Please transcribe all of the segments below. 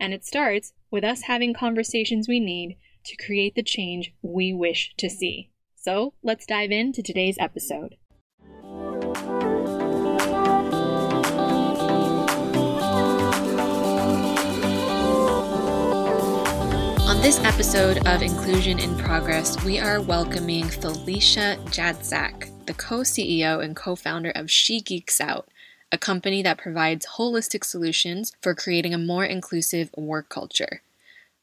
And it starts with us having conversations we need to create the change we wish to see. So let's dive into today's episode. On this episode of Inclusion in Progress, we are welcoming Felicia Jadczak, the co CEO and co founder of She Geeks Out, a company that provides holistic solutions for creating a more inclusive work culture.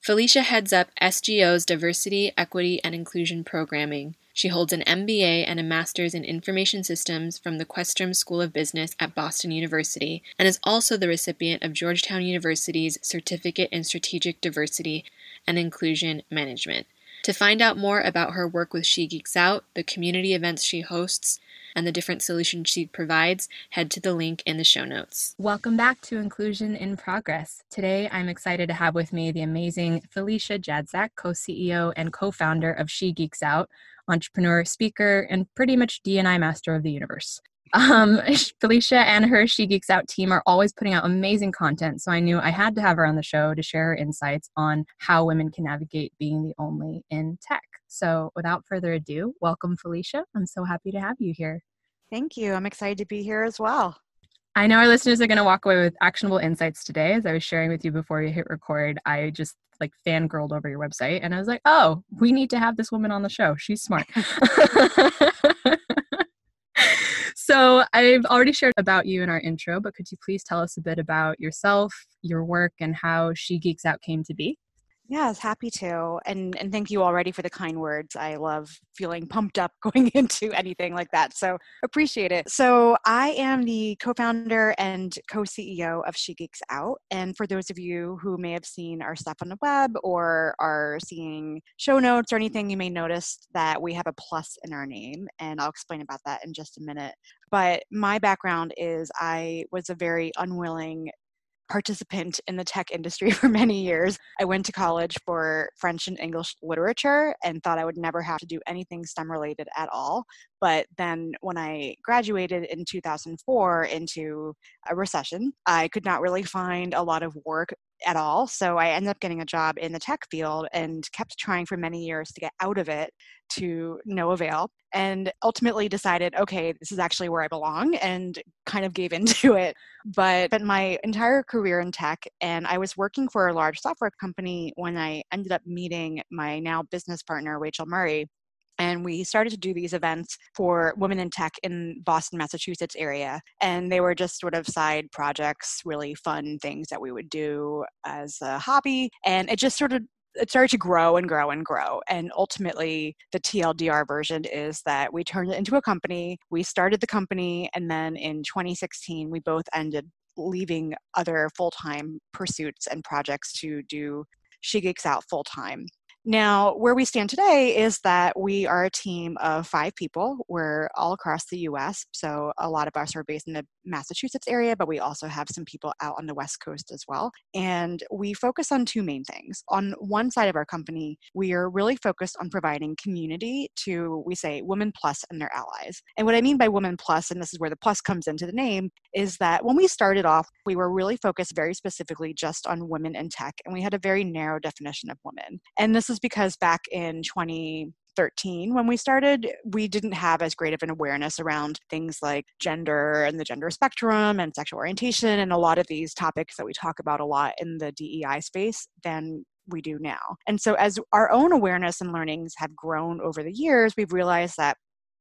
Felicia heads up SGO's Diversity, Equity, and Inclusion programming. She holds an MBA and a Master's in Information Systems from the Questrom School of Business at Boston University and is also the recipient of Georgetown University's Certificate in Strategic Diversity and Inclusion Management. To find out more about her work with She Geeks Out, the community events she hosts, and the different solutions she provides, head to the link in the show notes. Welcome back to Inclusion in Progress. Today, I'm excited to have with me the amazing Felicia Jadczak, co CEO and co founder of She Geeks Out, entrepreneur, speaker, and pretty much DNI master of the universe. Um, Felicia and her She Geeks Out team are always putting out amazing content, so I knew I had to have her on the show to share her insights on how women can navigate being the only in tech. So, without further ado, welcome, Felicia. I'm so happy to have you here. Thank you. I'm excited to be here as well. I know our listeners are going to walk away with actionable insights today. As I was sharing with you before you hit record, I just like fangirled over your website and I was like, oh, we need to have this woman on the show. She's smart. so I've already shared about you in our intro, but could you please tell us a bit about yourself, your work, and how She Geeks Out came to be? Yes, happy to. And and thank you already for the kind words. I love feeling pumped up going into anything like that. So appreciate it. So I am the co-founder and co-CEO of She Geeks Out. And for those of you who may have seen our stuff on the web or are seeing show notes or anything, you may notice that we have a plus in our name. And I'll explain about that in just a minute. But my background is I was a very unwilling participant in the tech industry for many years. I went to college for French and English literature and thought I would never have to do anything STEM related at all. But then when I graduated in 2004 into a recession, I could not really find a lot of work at all. So I ended up getting a job in the tech field and kept trying for many years to get out of it to no avail and ultimately decided okay this is actually where i belong and kind of gave into it but spent my entire career in tech and i was working for a large software company when i ended up meeting my now business partner rachel murray and we started to do these events for women in tech in Boston, Massachusetts area. And they were just sort of side projects, really fun things that we would do as a hobby. And it just sort of it started to grow and grow and grow. And ultimately, the TLDR version is that we turned it into a company. We started the company, and then in 2016, we both ended leaving other full time pursuits and projects to do She Geeks Out full time. Now, where we stand today is that we are a team of five people. We're all across the US. So, a lot of us are based in the Massachusetts area, but we also have some people out on the West Coast as well. And we focus on two main things. On one side of our company, we are really focused on providing community to, we say, Women Plus and their allies. And what I mean by Women Plus, and this is where the plus comes into the name, is that when we started off, we were really focused very specifically just on women in tech, and we had a very narrow definition of women. And this is because back in 2013 when we started, we didn't have as great of an awareness around things like gender and the gender spectrum and sexual orientation and a lot of these topics that we talk about a lot in the DEI space than we do now. And so, as our own awareness and learnings have grown over the years, we've realized that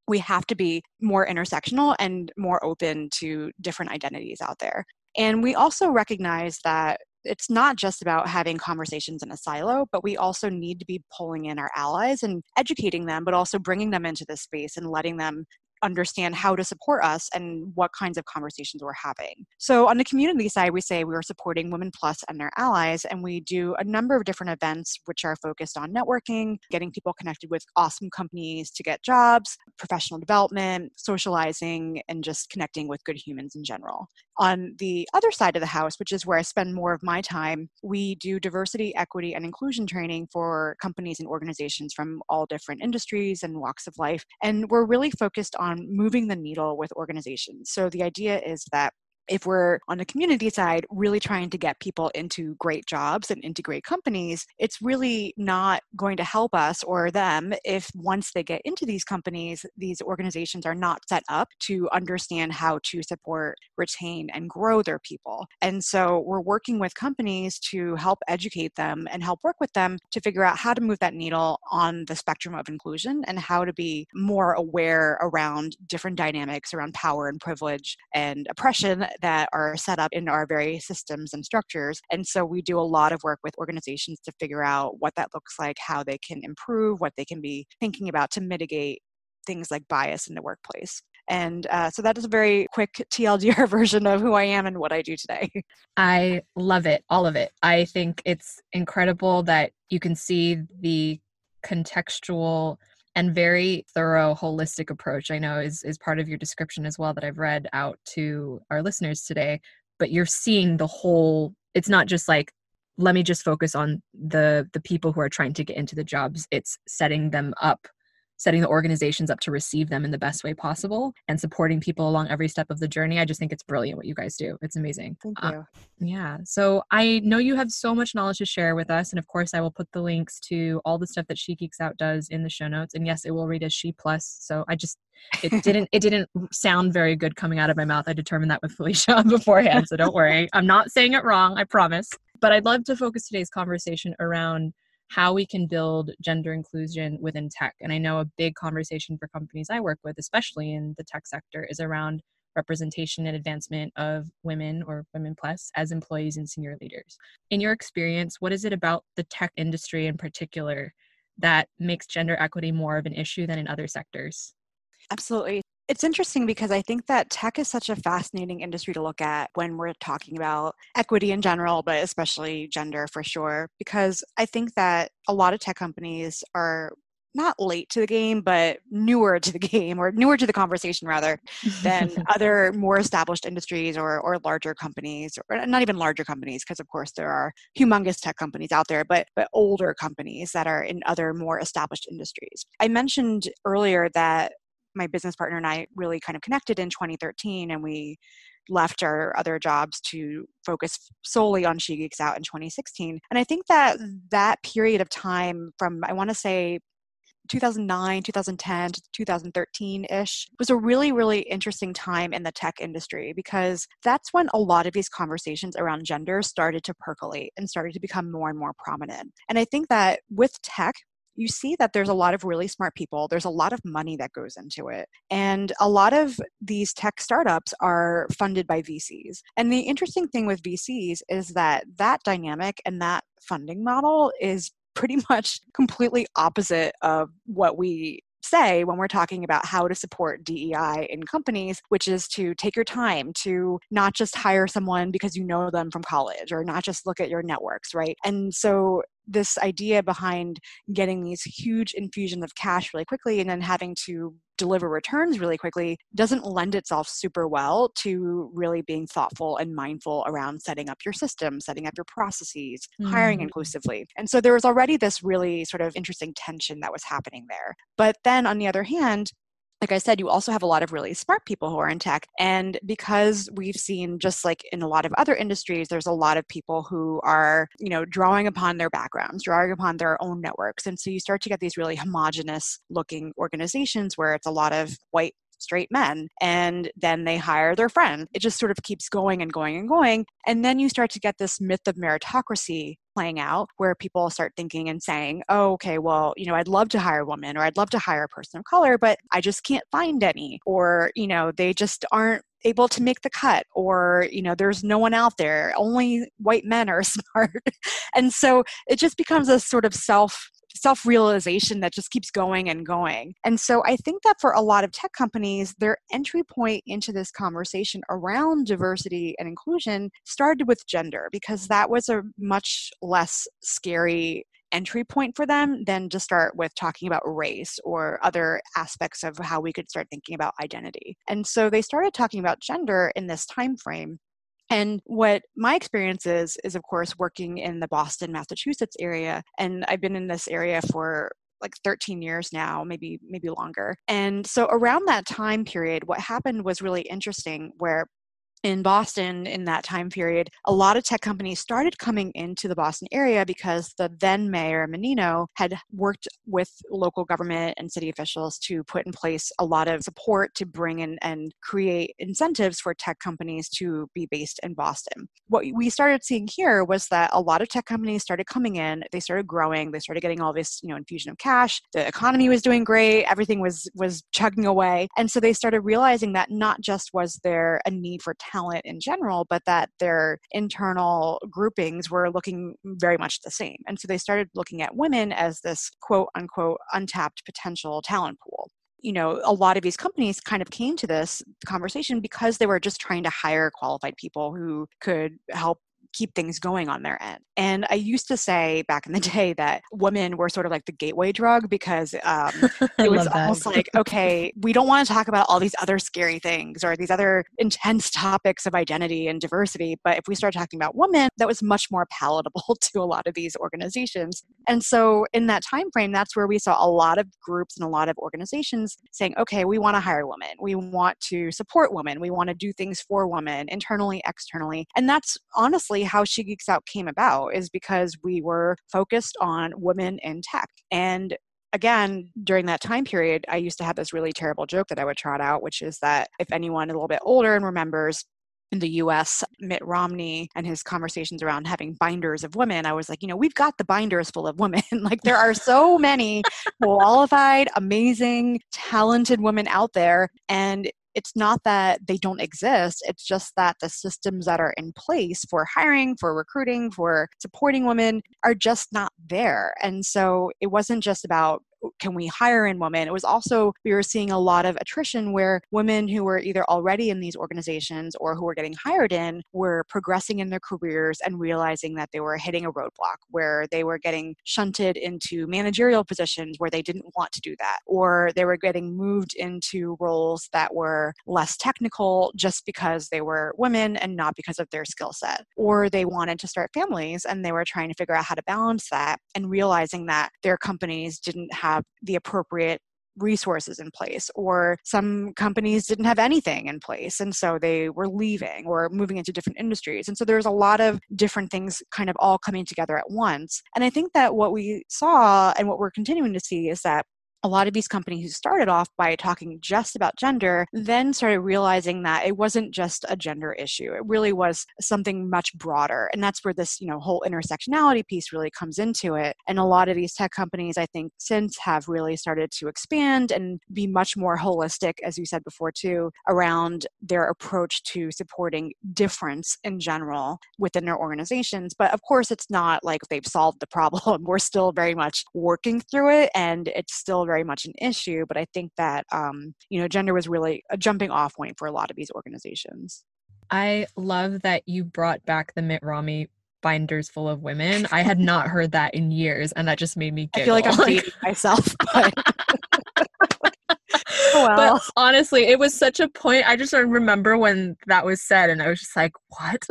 we have to be more intersectional and more open to different identities out there. And we also recognize that it's not just about having conversations in a silo, but we also need to be pulling in our allies and educating them, but also bringing them into the space and letting them understand how to support us and what kinds of conversations we're having. So, on the community side, we say we are supporting Women Plus and their allies, and we do a number of different events which are focused on networking, getting people connected with awesome companies to get jobs, professional development, socializing, and just connecting with good humans in general. On the other side of the house, which is where I spend more of my time, we do diversity, equity, and inclusion training for companies and organizations from all different industries and walks of life. And we're really focused on moving the needle with organizations. So the idea is that if we're on the community side really trying to get people into great jobs and into great companies, it's really not going to help us or them if once they get into these companies, these organizations are not set up to understand how to support, retain, and grow their people. And so we're working with companies to help educate them and help work with them to figure out how to move that needle on the spectrum of inclusion and how to be more aware around different dynamics around power and privilege and oppression that are set up in our various systems and structures. And so we do a lot of work with organizations to figure out what that looks like, how they can improve, what they can be thinking about to mitigate things like bias in the workplace. And uh, so that is a very quick TLDR version of who I am and what I do today. I love it, all of it. I think it's incredible that you can see the contextual and very thorough holistic approach i know is is part of your description as well that i've read out to our listeners today but you're seeing the whole it's not just like let me just focus on the the people who are trying to get into the jobs. It's setting them up setting the organizations up to receive them in the best way possible and supporting people along every step of the journey. I just think it's brilliant what you guys do. It's amazing. Thank uh, you. Yeah. So I know you have so much knowledge to share with us. And of course, I will put the links to all the stuff that She Geeks Out does in the show notes. And yes, it will read as She Plus. So I just, it didn't it didn't sound very good coming out of my mouth i determined that with felicia beforehand so don't worry i'm not saying it wrong i promise but i'd love to focus today's conversation around how we can build gender inclusion within tech. And I know a big conversation for companies I work with, especially in the tech sector, is around representation and advancement of women or women plus as employees and senior leaders. In your experience, what is it about the tech industry in particular that makes gender equity more of an issue than in other sectors? Absolutely. It's interesting because I think that tech is such a fascinating industry to look at when we're talking about equity in general, but especially gender for sure. Because I think that a lot of tech companies are not late to the game, but newer to the game or newer to the conversation rather than other more established industries or, or larger companies, or uh, not even larger companies, because of course there are humongous tech companies out there, but, but older companies that are in other more established industries. I mentioned earlier that my business partner and I really kind of connected in 2013 and we left our other jobs to focus solely on She Geeks Out in 2016. And I think that that period of time from, I want to say, 2009, 2010 to 2013 ish was a really, really interesting time in the tech industry because that's when a lot of these conversations around gender started to percolate and started to become more and more prominent. And I think that with tech, you see that there's a lot of really smart people. There's a lot of money that goes into it. And a lot of these tech startups are funded by VCs. And the interesting thing with VCs is that that dynamic and that funding model is pretty much completely opposite of what we say when we're talking about how to support DEI in companies, which is to take your time to not just hire someone because you know them from college or not just look at your networks, right? And so this idea behind getting these huge infusions of cash really quickly and then having to deliver returns really quickly doesn't lend itself super well to really being thoughtful and mindful around setting up your system, setting up your processes, mm. hiring inclusively. And so there was already this really sort of interesting tension that was happening there. But then on the other hand, like I said, you also have a lot of really smart people who are in tech. And because we've seen, just like in a lot of other industries, there's a lot of people who are, you know, drawing upon their backgrounds, drawing upon their own networks. And so you start to get these really homogenous looking organizations where it's a lot of white straight men and then they hire their friend it just sort of keeps going and going and going and then you start to get this myth of meritocracy playing out where people start thinking and saying, oh, okay, well, you know, I'd love to hire a woman or I'd love to hire a person of color, but I just can't find any. Or, you know, they just aren't able to make the cut or you know there's no one out there only white men are smart and so it just becomes a sort of self self realization that just keeps going and going. And so I think that for a lot of tech companies, their entry point into this conversation around diversity and inclusion started with gender because that was a much less scary entry point for them than to start with talking about race or other aspects of how we could start thinking about identity. And so they started talking about gender in this time frame and what my experience is, is of course working in the Boston, Massachusetts area. And I've been in this area for like 13 years now maybe maybe longer and so around that time period what happened was really interesting where in Boston in that time period, a lot of tech companies started coming into the Boston area because the then mayor, Menino, had worked with local government and city officials to put in place a lot of support to bring in and create incentives for tech companies to be based in Boston. What we started seeing here was that a lot of tech companies started coming in, they started growing, they started getting all this, you know, infusion of cash, the economy was doing great, everything was was chugging away. And so they started realizing that not just was there a need for talent in general, but that their internal groupings were looking very much the same. And so they started looking at women as this quote unquote untapped potential talent pool you know, a lot of these companies kind of came to this conversation because they were just trying to hire qualified people who could help keep things going on their end. And I used to say back in the day that women were sort of like the gateway drug because um, it was almost like, okay, we don't want to talk about all these other scary things or these other intense topics of identity and diversity. But if we start talking about women, that was much more palatable to a lot of these organizations. And so in that time frame, that's where we saw a lot of groups and a lot of organizations saying, okay, we want to hire women. We want to support women. We want to do things for women internally, externally. And that's honestly how She Geeks Out came about is because we were focused on women in tech. And again, during that time period, I used to have this really terrible joke that I would trot out, which is that if anyone a little bit older and remembers in the US, Mitt Romney and his conversations around having binders of women, I was like, you know, we've got the binders full of women. like, there are so many qualified, amazing, talented women out there. And it's not that they don't exist it's just that the systems that are in place for hiring for recruiting for supporting women are just not there. And so it wasn't just about can we hire in women? It was also, we were seeing a lot of attrition where women who were either already in these organizations or who were getting hired in were progressing in their careers and realizing that they were hitting a roadblock where they were getting shunted into managerial positions where they didn't want to do that, or they were getting moved into roles that were less technical just because they were women and not because of their skill set, or they wanted to start families and they were trying to figure out how to balance that and realizing that their companies didn't have have the appropriate resources in place or some companies didn't have anything in place and so they were leaving or moving into different industries. And so there's a lot of different things kind of all coming together at once. And i think that what we saw and what we're continuing to see is that a lot of these companies who started off by talking just about gender then started realizing that it wasn't just a gender issue it really was something much broader and that's where this you know whole intersectionality piece really comes into it and a lot of these tech companies i think since have really started to expand and be much more holistic as you said before too around their approach to supporting difference in general within their organizations but of course it's not like they've solved the problem we're still very much working through it and it's still very much an issue, but I think that um, you know gender was really a jumping off point for a lot of these organizations. I love that you brought back the Mitt Romney binders full of women. I had not heard that in years, and that just made me giggle. I feel like I'm dating myself, but. Oh, well. But honestly, it was such a point. I just don't remember when that was said, and I was just like, "What?"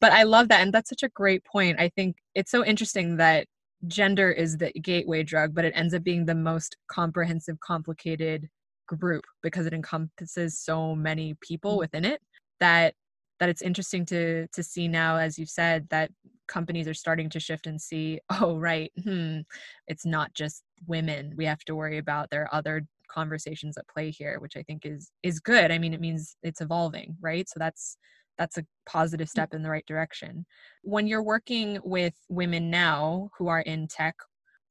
but I love that, and that's such a great point. I think it's so interesting that gender is the gateway drug, but it ends up being the most comprehensive, complicated group because it encompasses so many people mm. within it that that it's interesting to to see now as you said that companies are starting to shift and see oh right hmm it's not just women we have to worry about. There are other conversations at play here which i think is is good. I mean it means it's evolving right? So that's that's a positive mm. step in the right direction. When you're working with women now who are in tech,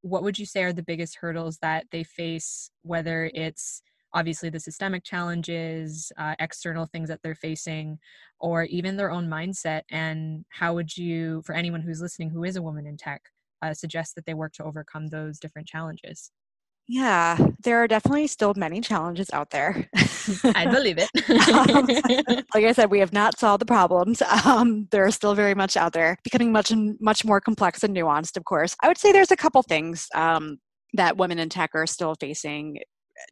what would you say are the biggest hurdles that they face, whether it's obviously the systemic challenges, uh, external things that they're facing, or even their own mindset? And how would you, for anyone who's listening who is a woman in tech, uh, suggest that they work to overcome those different challenges? Yeah, there are definitely still many challenges out there. I believe it. um, like I said, we have not solved the problems. Um, they're still very much out there, becoming much much more complex and nuanced. Of course, I would say there's a couple things um, that women in tech are still facing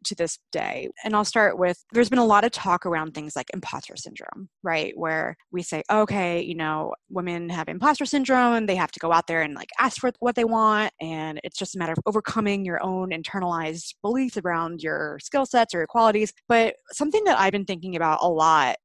to this day. And I'll start with there's been a lot of talk around things like imposter syndrome, right? Where we say, okay, you know, women have imposter syndrome they have to go out there and like ask for what they want. And it's just a matter of overcoming your own internalized beliefs around your skill sets or your qualities. But something that I've been thinking about a lot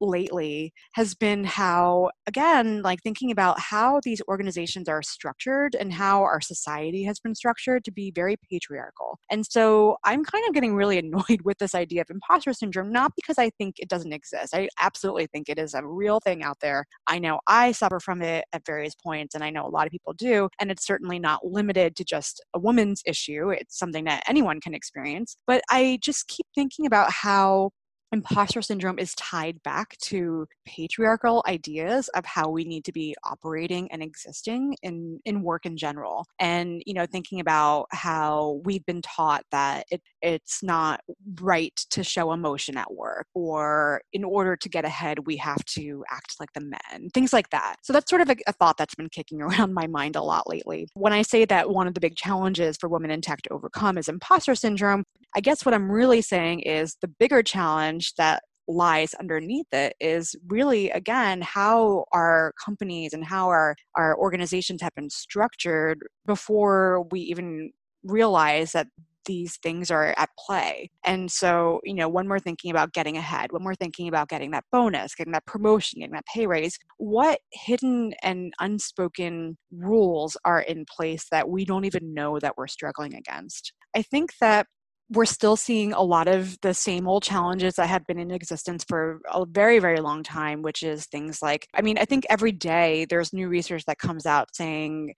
lately has been how, again, like thinking about how these organizations are structured and how our society has been structured to be very patriarchal. And so I'm kind of getting really annoyed with this idea of imposter syndrome, not because I think it doesn't exist. I absolutely think it is a real thing out there. I know I suffer from it at various points, and I know a lot of people do. And it's certainly not limited to just a woman's issue, it's something that anyone can experience. But I just keep thinking about how imposter syndrome is tied back to patriarchal ideas of how we need to be operating and existing in in work in general. And you know thinking about how we've been taught that it, it's not right to show emotion at work or in order to get ahead we have to act like the men things like that. So that's sort of a, a thought that's been kicking around my mind a lot lately. When i say that one of the big challenges for women in tech to overcome is imposter syndrome I guess what I'm really saying is the bigger challenge that lies underneath it is really again how our companies and how our, our organizations have been structured before we even realize that these things are at play. And so, you know, when we're thinking about getting ahead, when we're thinking about getting that bonus, getting that promotion, getting that pay raise, what hidden and unspoken rules are in place that we don't even know that we're struggling against? I think that we're still seeing a lot of the same old challenges that have been in existence for a very very long time which is things like i mean i think every day there's new research that comes out saying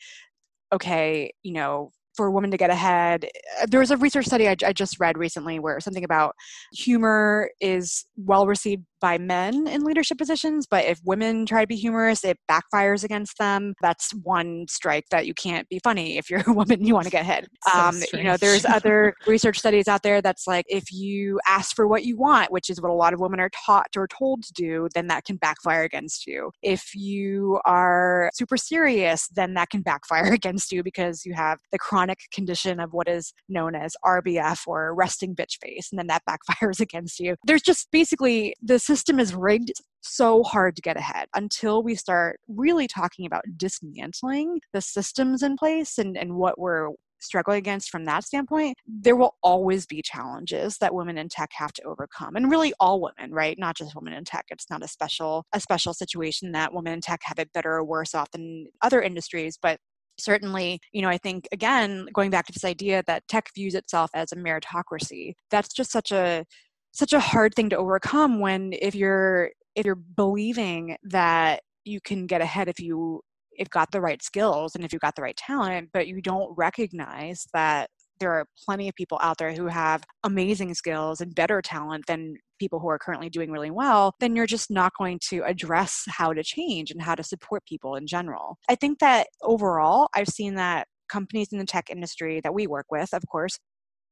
okay you know for a woman to get ahead. Uh, there was a research study I, I, just read recently where something about humor is well received by men in leadership positions, but if women try to be humorous, it backfires against them. That's one strike that you can't be funny if you're a woman you want to get ahead. So um, you know, there's other research studies out there that's like if you ask for what you want, which is what a lot of women are taught or told to do, then that can backfire against you. If you are super serious, then that can backfire against you because you have the chronic condition of what is known as RBF or resting bitch face, and then that backfires against you. There's just basically this system is rigged so hard to get ahead until we start really talking about dismantling the systems in place and, and what we're struggling against from that standpoint, there will always be challenges that women in tech have to overcome. And really all women, right? Not just women in tech. It's not a special a special situation that women in tech have it better or worse off than other industries, but certainly you know i think again going back to this idea that tech views itself as a meritocracy that's just such a such a hard thing to overcome when if you're if you're believing that you can get ahead if you if got the right skills and if you got the right talent but you don't recognize that there are plenty of people out there who have amazing skills and better talent than people who are currently doing really well, then you're just not going to address how to change and how to support people in general. I think that overall, I've seen that companies in the tech industry that we work with, of course,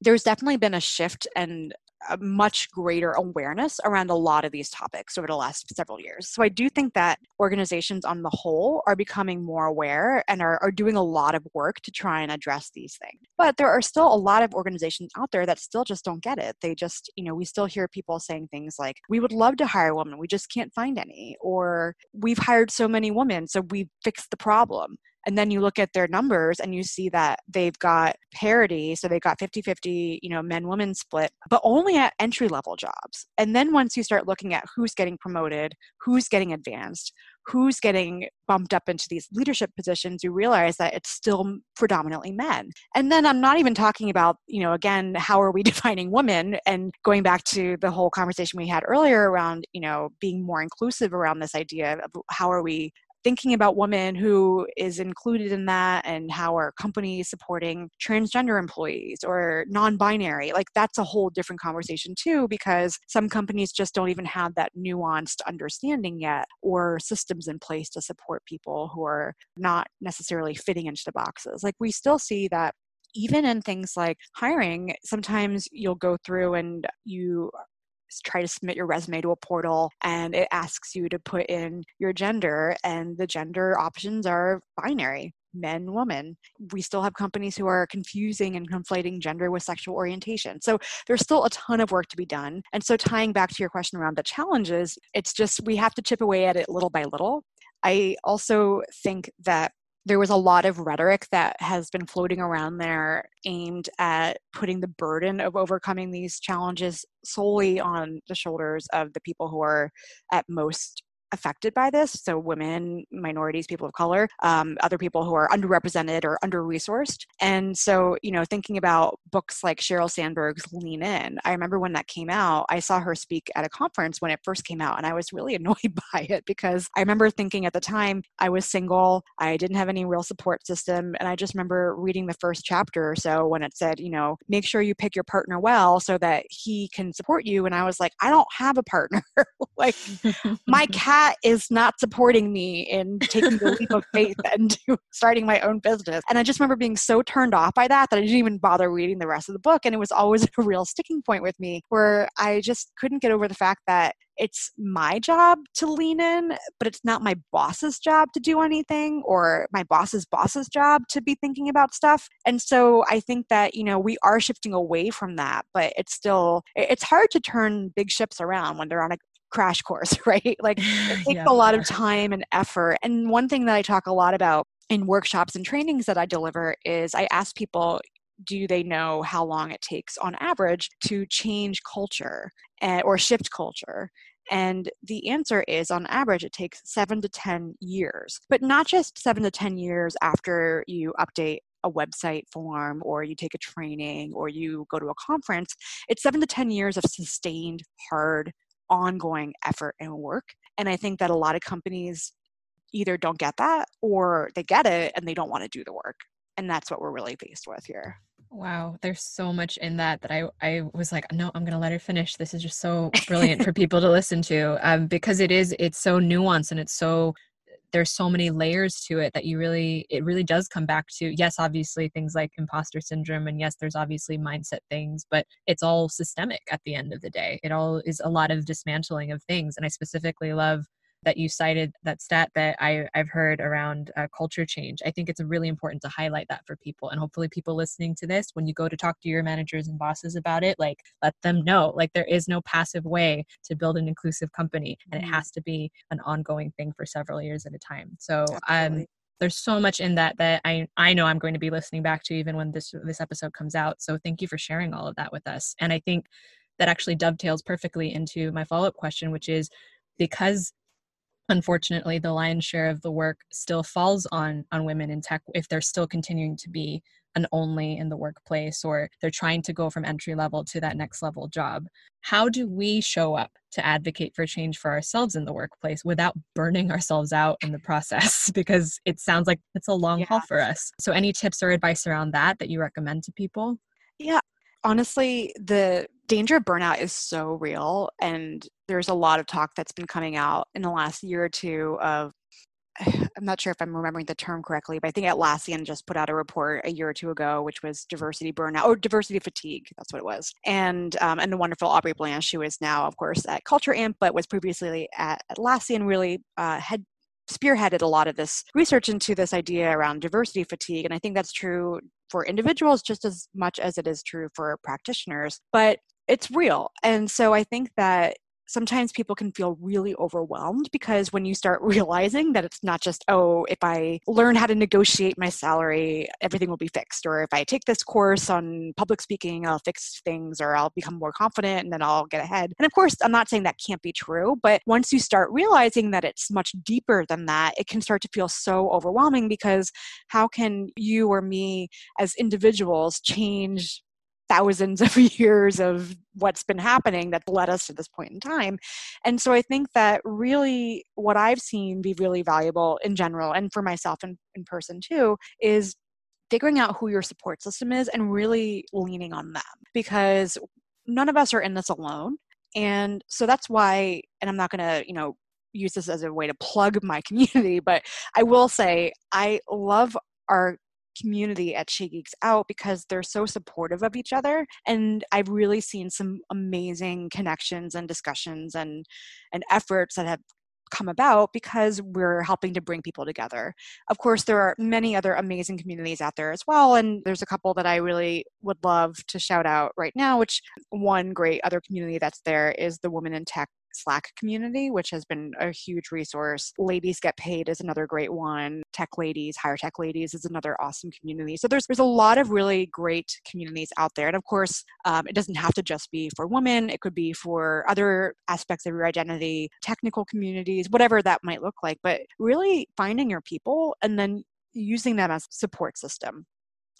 there's definitely been a shift and a much greater awareness around a lot of these topics over the last several years. So I do think that organizations on the whole are becoming more aware and are, are doing a lot of work to try and address these things. But there are still a lot of organizations out there that still just don't get it. They just, you know, we still hear people saying things like, we would love to hire a woman, we just can't find any, or we've hired so many women, so we've fixed the problem And then you look at their numbers and you see that they've got parity. So they've got 50 50, you know, men women split, but only at entry level jobs. And then once you start looking at who's getting promoted, who's getting advanced, who's getting bumped up into these leadership positions, you realize that it's still predominantly men. And then I'm not even talking about, you know, again, how are we defining women and going back to the whole conversation we had earlier around, you know, being more inclusive around this idea of how are we thinking about women who is included in that and how are companies supporting transgender employees or non-binary like that's a whole different conversation too because some companies just don't even have that nuanced understanding yet or systems in place to support people who are not necessarily fitting into the boxes. Like we still see that even in things like hiring, sometimes you'll go through and you try to submit your resume to a portal and it asks you to put in your gender and the gender options are binary men woman we still have companies who are confusing and conflating gender with sexual orientation. So there's still a ton of work to be done. And so tying back to your question around the challenges it's just we have to chip away at it little by little. I also think that there was a lot of rhetoric that has been floating around there aimed at putting the burden of overcoming these challenges solely on the shoulders of the people who are at most affected by this so women minorities people of color um, other people who are underrepresented or under resourced and so you know thinking about books like sheryl sandberg's lean in i remember when that came out i saw her speak at a conference when it first came out and i was really annoyed by it because i remember thinking at the time i was single i didn't have any real support system and i just remember reading the first chapter or so when it said you know make sure you pick your partner well so that he can support you and i was like i don't have a partner. Like my cat that is not supporting me in taking the leap of faith and starting my own business. And I just remember being so turned off by that that I didn't even bother reading the rest of the book. And it was always a real sticking point with me where I just couldn't get over the fact that it's my job to lean in, but it's not my boss's job to do anything or my boss's boss's job to be thinking about stuff. And so I think that, you know, we are shifting away from that, but it's still, it's hard to turn big ships around when they're on a crash course, right? Like it takes yeah, a lot of time and effort. And one thing that I talk a lot about in workshops and trainings that I deliver is I ask people, do they know how long it takes on average to change culture eh, or shift culture? And the answer is on average, it takes seven to 10 years, but not just seven to 10 years after you update a website form or you take a training or you go to a conference. It's seven to 10 years of sustained, hard ongoing effort and work. And I think that a lot of companies either don't get that or they get it and they don't want to do the work. And that's what we're really faced with here. Wow, there's so much in that that I I was like, no, I'm gonna let her finish. This is just so brilliant for people to listen to, um, because it is it's so nuanced and it's so there's so many layers to it that you really it really does come back to yes obviously things like imposter syndrome and yes there's obviously mindset things but it's all systemic at the end of the day. It all is a lot of dismantling of things and i specifically love that you cited that stat that I, I've heard around uh, culture change. I think it's really important to highlight that for people. And hopefully, people listening to this, when you go to talk to your managers and bosses about it, like let them know like there is no passive way to build an inclusive company. And mm-hmm. it has to be an ongoing thing for several years at a time. So, um, there's so much in that that I I know I'm going to be listening back to even when this this episode comes out. So thank you for sharing all of that with us. And I think that actually dovetails perfectly into my follow-up question which is because unfortunately the lion's share of the work still falls on on women in tech if they're still continuing to be an only in the workplace or they're trying to go from entry level to that next level job. How do we show up to advocate for change for ourselves in the workplace without burning ourselves out in the process? Because it sounds like it's a long yeah. haul for us. So any tips or advice around that that you recommend to people? Yeah. Honestly the danger of burnout is so real and there's a lot of talk that's been coming out in the last year or two of I'm not sure if I'm remembering the term correctly, but I think Atlassian just put out a report a year or two ago, which was diversity burnout or diversity fatigue. That's what it was. And um, and the wonderful Aubrey Blanche, who is now, of course, at Culture Amp, but was previously at Atlassian, really uh, had spearheaded a lot of this research into this idea around diversity fatigue. And I think that's true for individuals just as much as it is true for practitioners. But it's real. And so I think that sometimes people can feel really overwhelmed because when you start realizing that it's not just, oh, if I learn how to negotiate my salary, everything will be fixed. Or if I take this course on public speaking, I'll fix things or I'll become more confident and then I'll get ahead. And of course, I'm not saying that can't be true, but once you start realizing that it's much deeper than that, it can start to feel so overwhelming because how can you or me as individuals change thousands of years of what's been happening that led us to this point in time. And so I think that really what I've seen be really valuable in general and for myself in, in person too is figuring out who your support system is and really leaning on them because none of us are in this alone. And so that's why, and I'm not going to, you know, use this as a way to plug my community, but I will say I love our community at She Geeks Out because they're so supportive of each other. And I've really seen some amazing connections and discussions and, and efforts that have come about because we're helping to bring people together. Of course, there are many other amazing communities out there as well. And there's a couple that I really would love to shout out right now, which one great other community that's there is the Women in Tech Slack community, which has been a huge resource. Ladies Get Paid is another great one. Tech Ladies, Hire Tech Ladies is another awesome community. So there's there's a lot of really great communities out there, and of course, um, it doesn't have to just be for women. It could be for other aspects of your identity, technical communities, whatever that might look like. But really finding your people and then using them as support system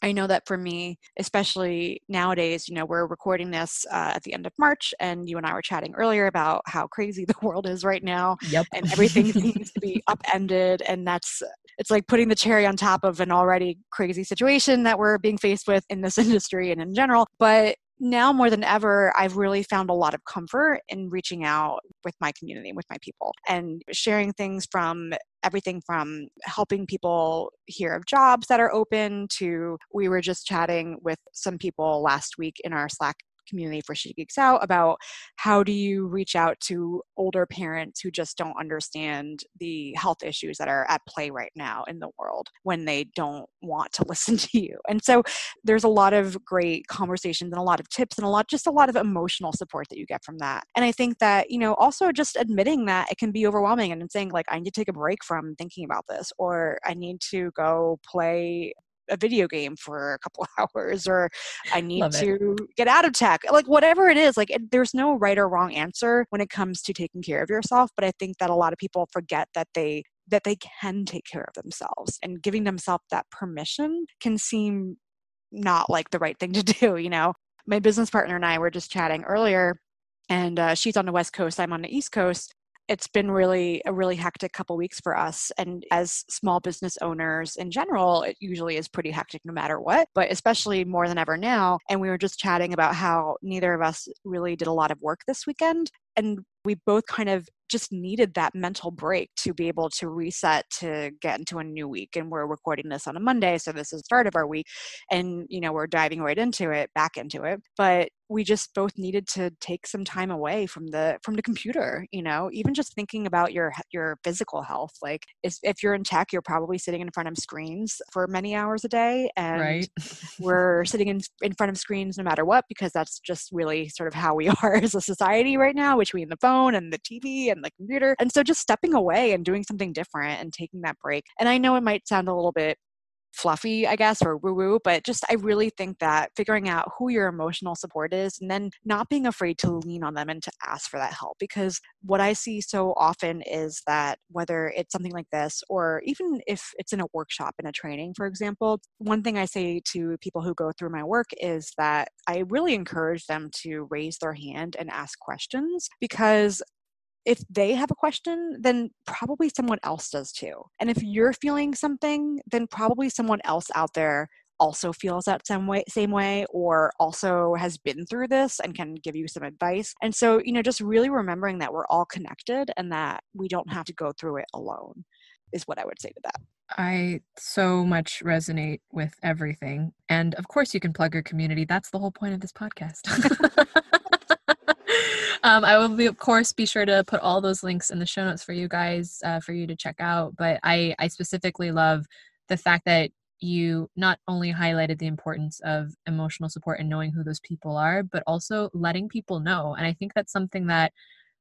I know that for me, especially nowadays, you know, we're recording this uh, at the end of March, and you and I were chatting earlier about how crazy the world is right now. Yep. And everything seems to be upended, and that's it's like putting the cherry on top of an already crazy situation that we're being faced with in this industry and in general. But now more than ever, I've really found a lot of comfort in reaching out with my community, with my people, and sharing things from everything from helping people hear of jobs that are open to we were just chatting with some people last week in our Slack community for She Geeks Out about how do you reach out to older parents who just don't understand the health issues that are at play right now in the world when they don't want to listen to you. And so there's a lot of great conversations and a lot of tips and a lot just a lot of emotional support that you get from that. And I think that, you know, also just admitting that it can be overwhelming and saying like I need to take a break from thinking about this or I need to go play a video game for a couple hours or i need to get out of tech like whatever it is like it, there's no right or wrong answer when it comes to taking care of yourself but i think that a lot of people forget that they that they can take care of themselves and giving themselves that permission can seem not like the right thing to do you know? My business partner and i were just chatting earlier and uh, she's on the west coast i'm on the east coast it's been really a really hectic couple weeks for us and as small business owners in general it usually is pretty hectic no matter what but especially more than ever now and we were just chatting about how neither of us really did a lot of work this weekend and we both kind of just needed that mental break to be able to reset to get into a new week and we're recording this on a monday so this is the start of our week and you know we're diving right into it back into it but we just both needed to take some time away from the from the computer you know even just thinking about your your physical health like if, if you're in tech you're probably sitting in front of screens for many hours a day and right. we're sitting in, in front of screens no matter what because that's just really sort of how we are as a society right now between the phone and the tv and the computer and so just stepping away and doing something different and taking that break and i know it might sound a little bit fluffy, I guess, or woo woo, but just I really think that figuring out who your emotional support is and then not being afraid to lean on them and to ask for that help. Because what I see so often is that whether it's something like this or even if it's in a workshop in a training, for example, one thing I say to people who go through my work is that I really encourage them to raise their hand and ask questions because if they have a question, then probably someone else does too. And if you're feeling something, then probably someone else out there also feels that same way same way or also has been through this and can give you some advice. And so, you know, just really remembering that we're all connected and that we don't have to go through it alone is what I would say to that. I so much resonate with everything. And of course you can plug your community. That's the whole point of this podcast. um, I will be, of course, be sure to put all those links in the show notes for you guys uh, for you to check out. But I, I specifically love the fact that you not only highlighted the importance of emotional support and knowing who those people are, but also letting people know. And I think that's something that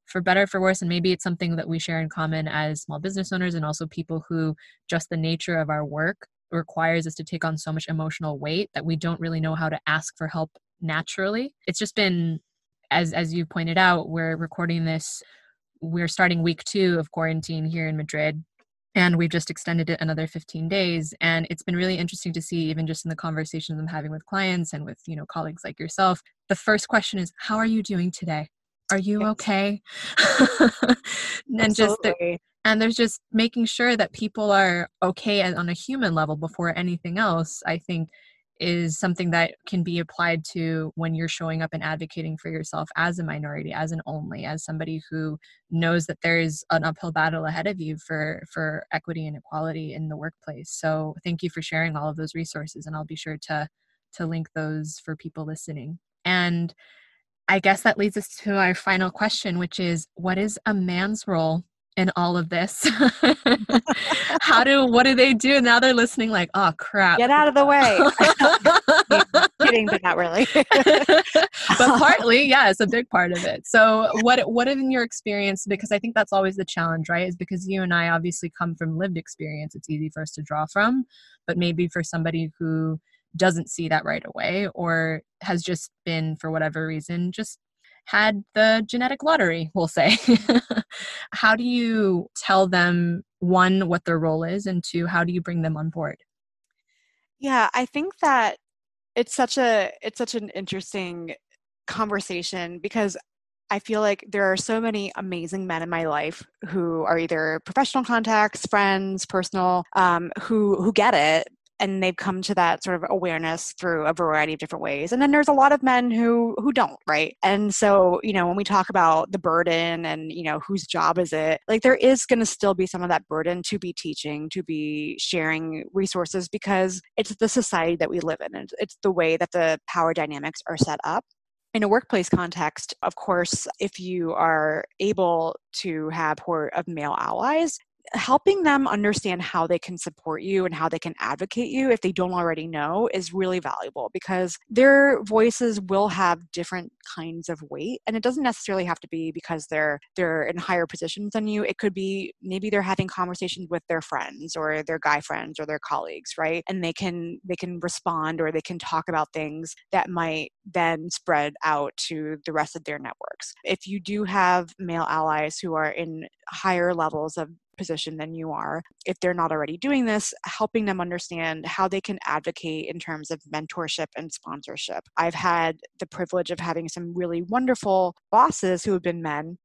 for better for worse and maybe it's something that we share in common as small business owners and also people who just the nature of our work requires us to take on so much emotional weight that we don't really know how to ask for help naturally it's just been as as you pointed out we're recording this we're starting week 2 of quarantine here in Madrid and we've just extended it another 15 days and it's been really interesting to see even just in the conversations i'm having with clients and with you know colleagues like yourself the first question is how are you doing today? Are you okay? And just the, and there's just making sure that people are okay on a human level before anything else i think is something that can be applied to when you're showing up and advocating for yourself as a minority as an only as somebody who knows that there's an uphill battle ahead of you for for equity and equality in the workplace. So thank you for sharing all of those resources and i'll be sure to to link those for people listening. And i guess that leads us to our final question which is what is a man's role in all of this. How do what do they do? Now they're listening like oh crap. Get out of the way. Kidding but not really. But partly yeah it's a big part of it. So what what in your experience? Because i think that's always the challenge right? Is because you and i obviously come from lived experience. It's easy for us to draw from but maybe for somebody who doesn't see that right away or has just been for whatever reason just had the genetic lottery, we'll say. how do you tell them, one, what their role is, and two, how do you bring them on board? Yeah, I think that it's such a it's such an interesting conversation because I feel like there are so many amazing men in my life who are either professional contacts, friends, personal, um, who who get it, and they've come to that sort of awareness through a variety of different ways. And then there's a lot of men who who don't right? And so you know when we talk about the burden and you know whose job is it like there is going to still be some of that burden to be teaching to be sharing resources because it's the society that we live in And it's the way that the power dynamics are set up. In a workplace context, of course, if you are able to have support of male allies, helping them understand how they can support you and how they can advocate you if they don't already know is really valuable because their voices will have different kinds of weight and it doesn't necessarily have to be because they're they're in higher positions than you. It could be maybe they're having conversations with their friends or their guy friends or their colleagues right? And they can they can respond or they can talk about things that might then spread out to the rest of their networks. If you do have male allies who are in higher levels of position than you are, if they're not already doing this, helping them understand how they can advocate in terms of mentorship and sponsorship. I've had the privilege of having some really wonderful bosses who have been men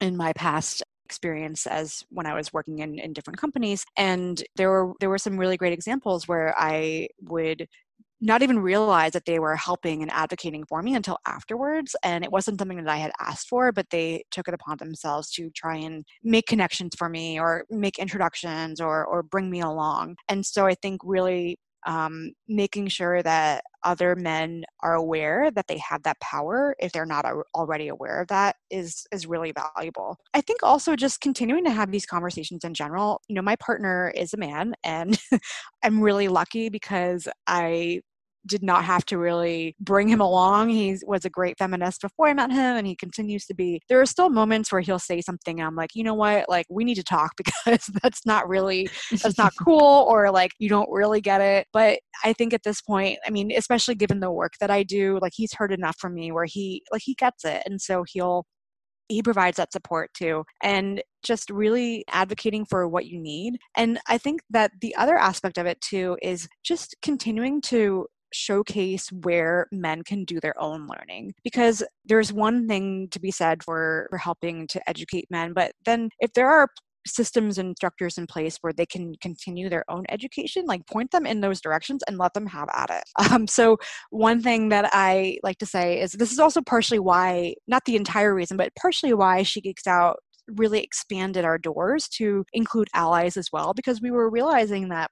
in my past experience as when I was working in, in different companies. And there were there were some really great examples where I would not even realize that they were helping and advocating for me until afterwards. And it wasn't something that I had asked for, but they took it upon themselves to try and make connections for me or make introductions or, or bring me along. And so I think really um, making sure that other men are aware that they have that power if they're not already aware of that is is really valuable i think also just continuing to have these conversations in general you know my partner is a man and i'm really lucky because i did not have to really bring him along. He was a great feminist before I met him, and he continues to be. There are still moments where he'll say something, and I'm like, you know what? Like, we need to talk because that's not really, that's not cool, or like, you don't really get it. But I think at this point, I mean, especially given the work that I do, like, he's heard enough from me where he, like, he gets it. And so he'll, he provides that support too and just really advocating for what you need and i think that the other aspect of it too is just continuing to showcase where men can do their own learning because there's one thing to be said for, for helping to educate men but then if there are systems and structures in place where they can continue their own education like point them in those directions and let them have at it. Um, so one thing that i like to say is this is also partially why not the entire reason but partially why she geeks out really expanded our doors to include allies as well because we were realizing that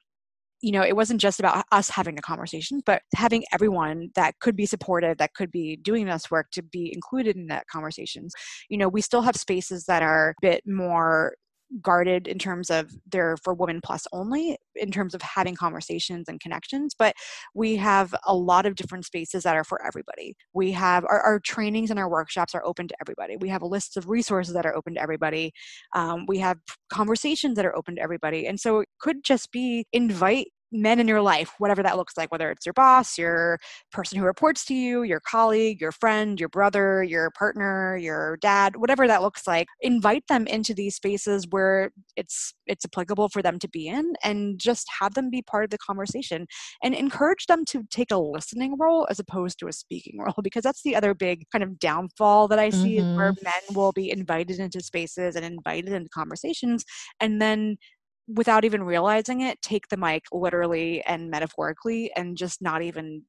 you know, it wasn't just about us having the conversation, but having everyone that could be supportive, that could be doing this work to be included in that conversation. You know, we still have spaces that are a bit more guarded in terms of they're for women plus only in terms of having conversations and connections but we have a lot of different spaces that are for everybody. We have our, our trainings and our workshops are open to everybody. We have a list of resources that are open to everybody. Um, we have conversations that are open to everybody. And so it could just be invite men in your life, whatever that looks like, whether it's your boss, your person who reports to you, your colleague, your friend, your brother, your partner, your dad, whatever that looks like, invite them into these spaces where it's it's applicable for them to be in and just have them be part of the conversation and encourage them to take a listening role as opposed to a speaking role because that's the other big kind of downfall that I see mm-hmm. is where men will be invited into spaces and invited into conversations and then without even realizing it, take the mic literally and metaphorically and just not even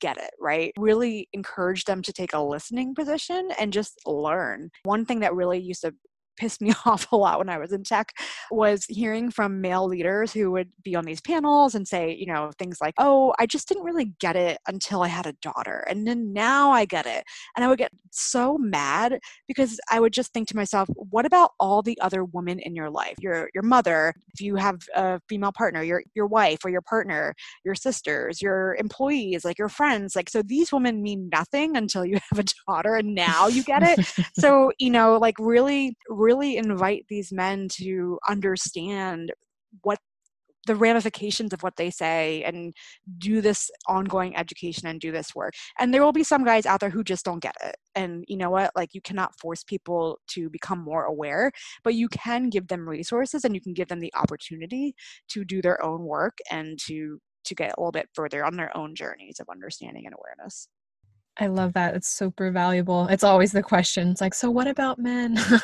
get it, right? Really encourage them to take a listening position and just learn. One thing that really used to pissed me off a lot when I was in tech was hearing from male leaders who would be on these panels and say, you know, things like, oh, I just didn't really get it until I had a daughter. And then now I get it. And I would get so mad because I would just think to myself, what about all the other women in your life? Your your mother, if you have a female partner, your your wife or your partner, your sisters, your employees, like your friends. Like so these women mean nothing until you have a daughter and now you get it. so, you know, like really, really really invite these men to understand what the ramifications of what they say and do this ongoing education and do this work. And there will be some guys out there who just don't get it. And you know what? Like, you cannot force people to become more aware, but you can give them resources and you can give them the opportunity to do their own work and to to get a little bit further on their own journeys of understanding and awareness. I love that. It's super valuable. It's always the question. It's like, so what about men?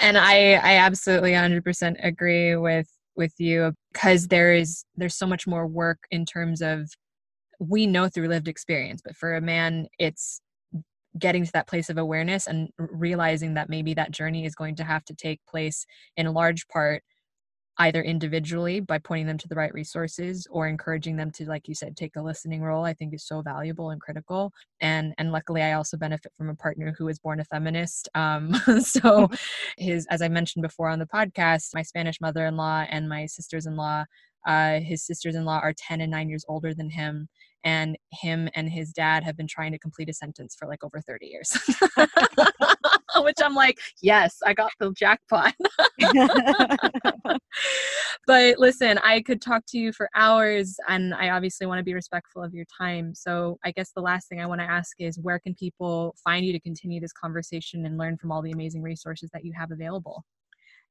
and I I absolutely 100% agree with with you because there is there's so much more work in terms of we know through lived experience, but for a man it's getting to that place of awareness and realizing that maybe that journey is going to have to take place in a large part either individually by pointing them to the right resources or encouraging them to like you said take a listening role i think is so valuable and critical. And and luckily i also benefit from a partner who was born a feminist um, so his as i mentioned before on the podcast my spanish mother-in-law and my sisters-in-law uh, his sisters-in-law are 10 and 9 years older than him and him and his dad have been trying to complete a sentence for like over 30 years which i'm like yes i got the jackpot. But listen i could talk to you for hours and i obviously want to be respectful of your time. So i guess the last thing i want to ask is where can people find you to continue this conversation and learn from all the amazing resources that you have available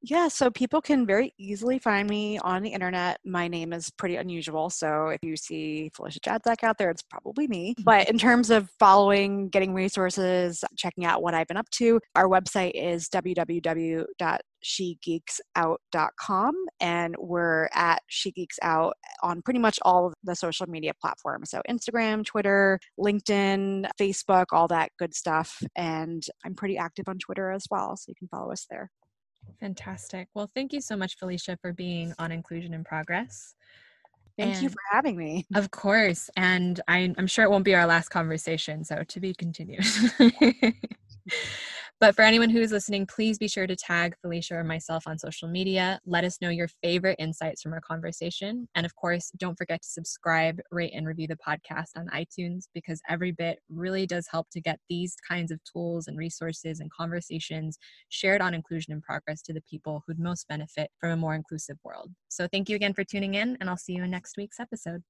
yeah, so people can very easily find me on the internet. My name is pretty unusual. So if you see Felicia Jadczak out there, it's probably me. Mm-hmm. But in terms of following, getting resources, checking out what I've been up to, our website is www.shegeeksout.com and we're at She Geeks Out on pretty much all of the social media platforms. So Instagram, Twitter, LinkedIn, Facebook, all that good stuff. And I'm pretty active on Twitter as well. So you can follow us there. Fantastic. Well, thank you so much, Felicia, for being on Inclusion in Progress. Thank and you for having me. Of course. And I, I'm sure it won't be our last conversation, so to be continued. But for anyone who is listening, please be sure to tag Felicia or myself on social media. Let us know your favorite insights from our conversation. And of course, don't forget to subscribe, rate, and review the podcast on iTunes because every bit really does help to get these kinds of tools and resources and conversations shared on Inclusion in Progress to the people who'd most benefit from a more inclusive world. So thank you again for tuning in, and I'll see you in next week's episode.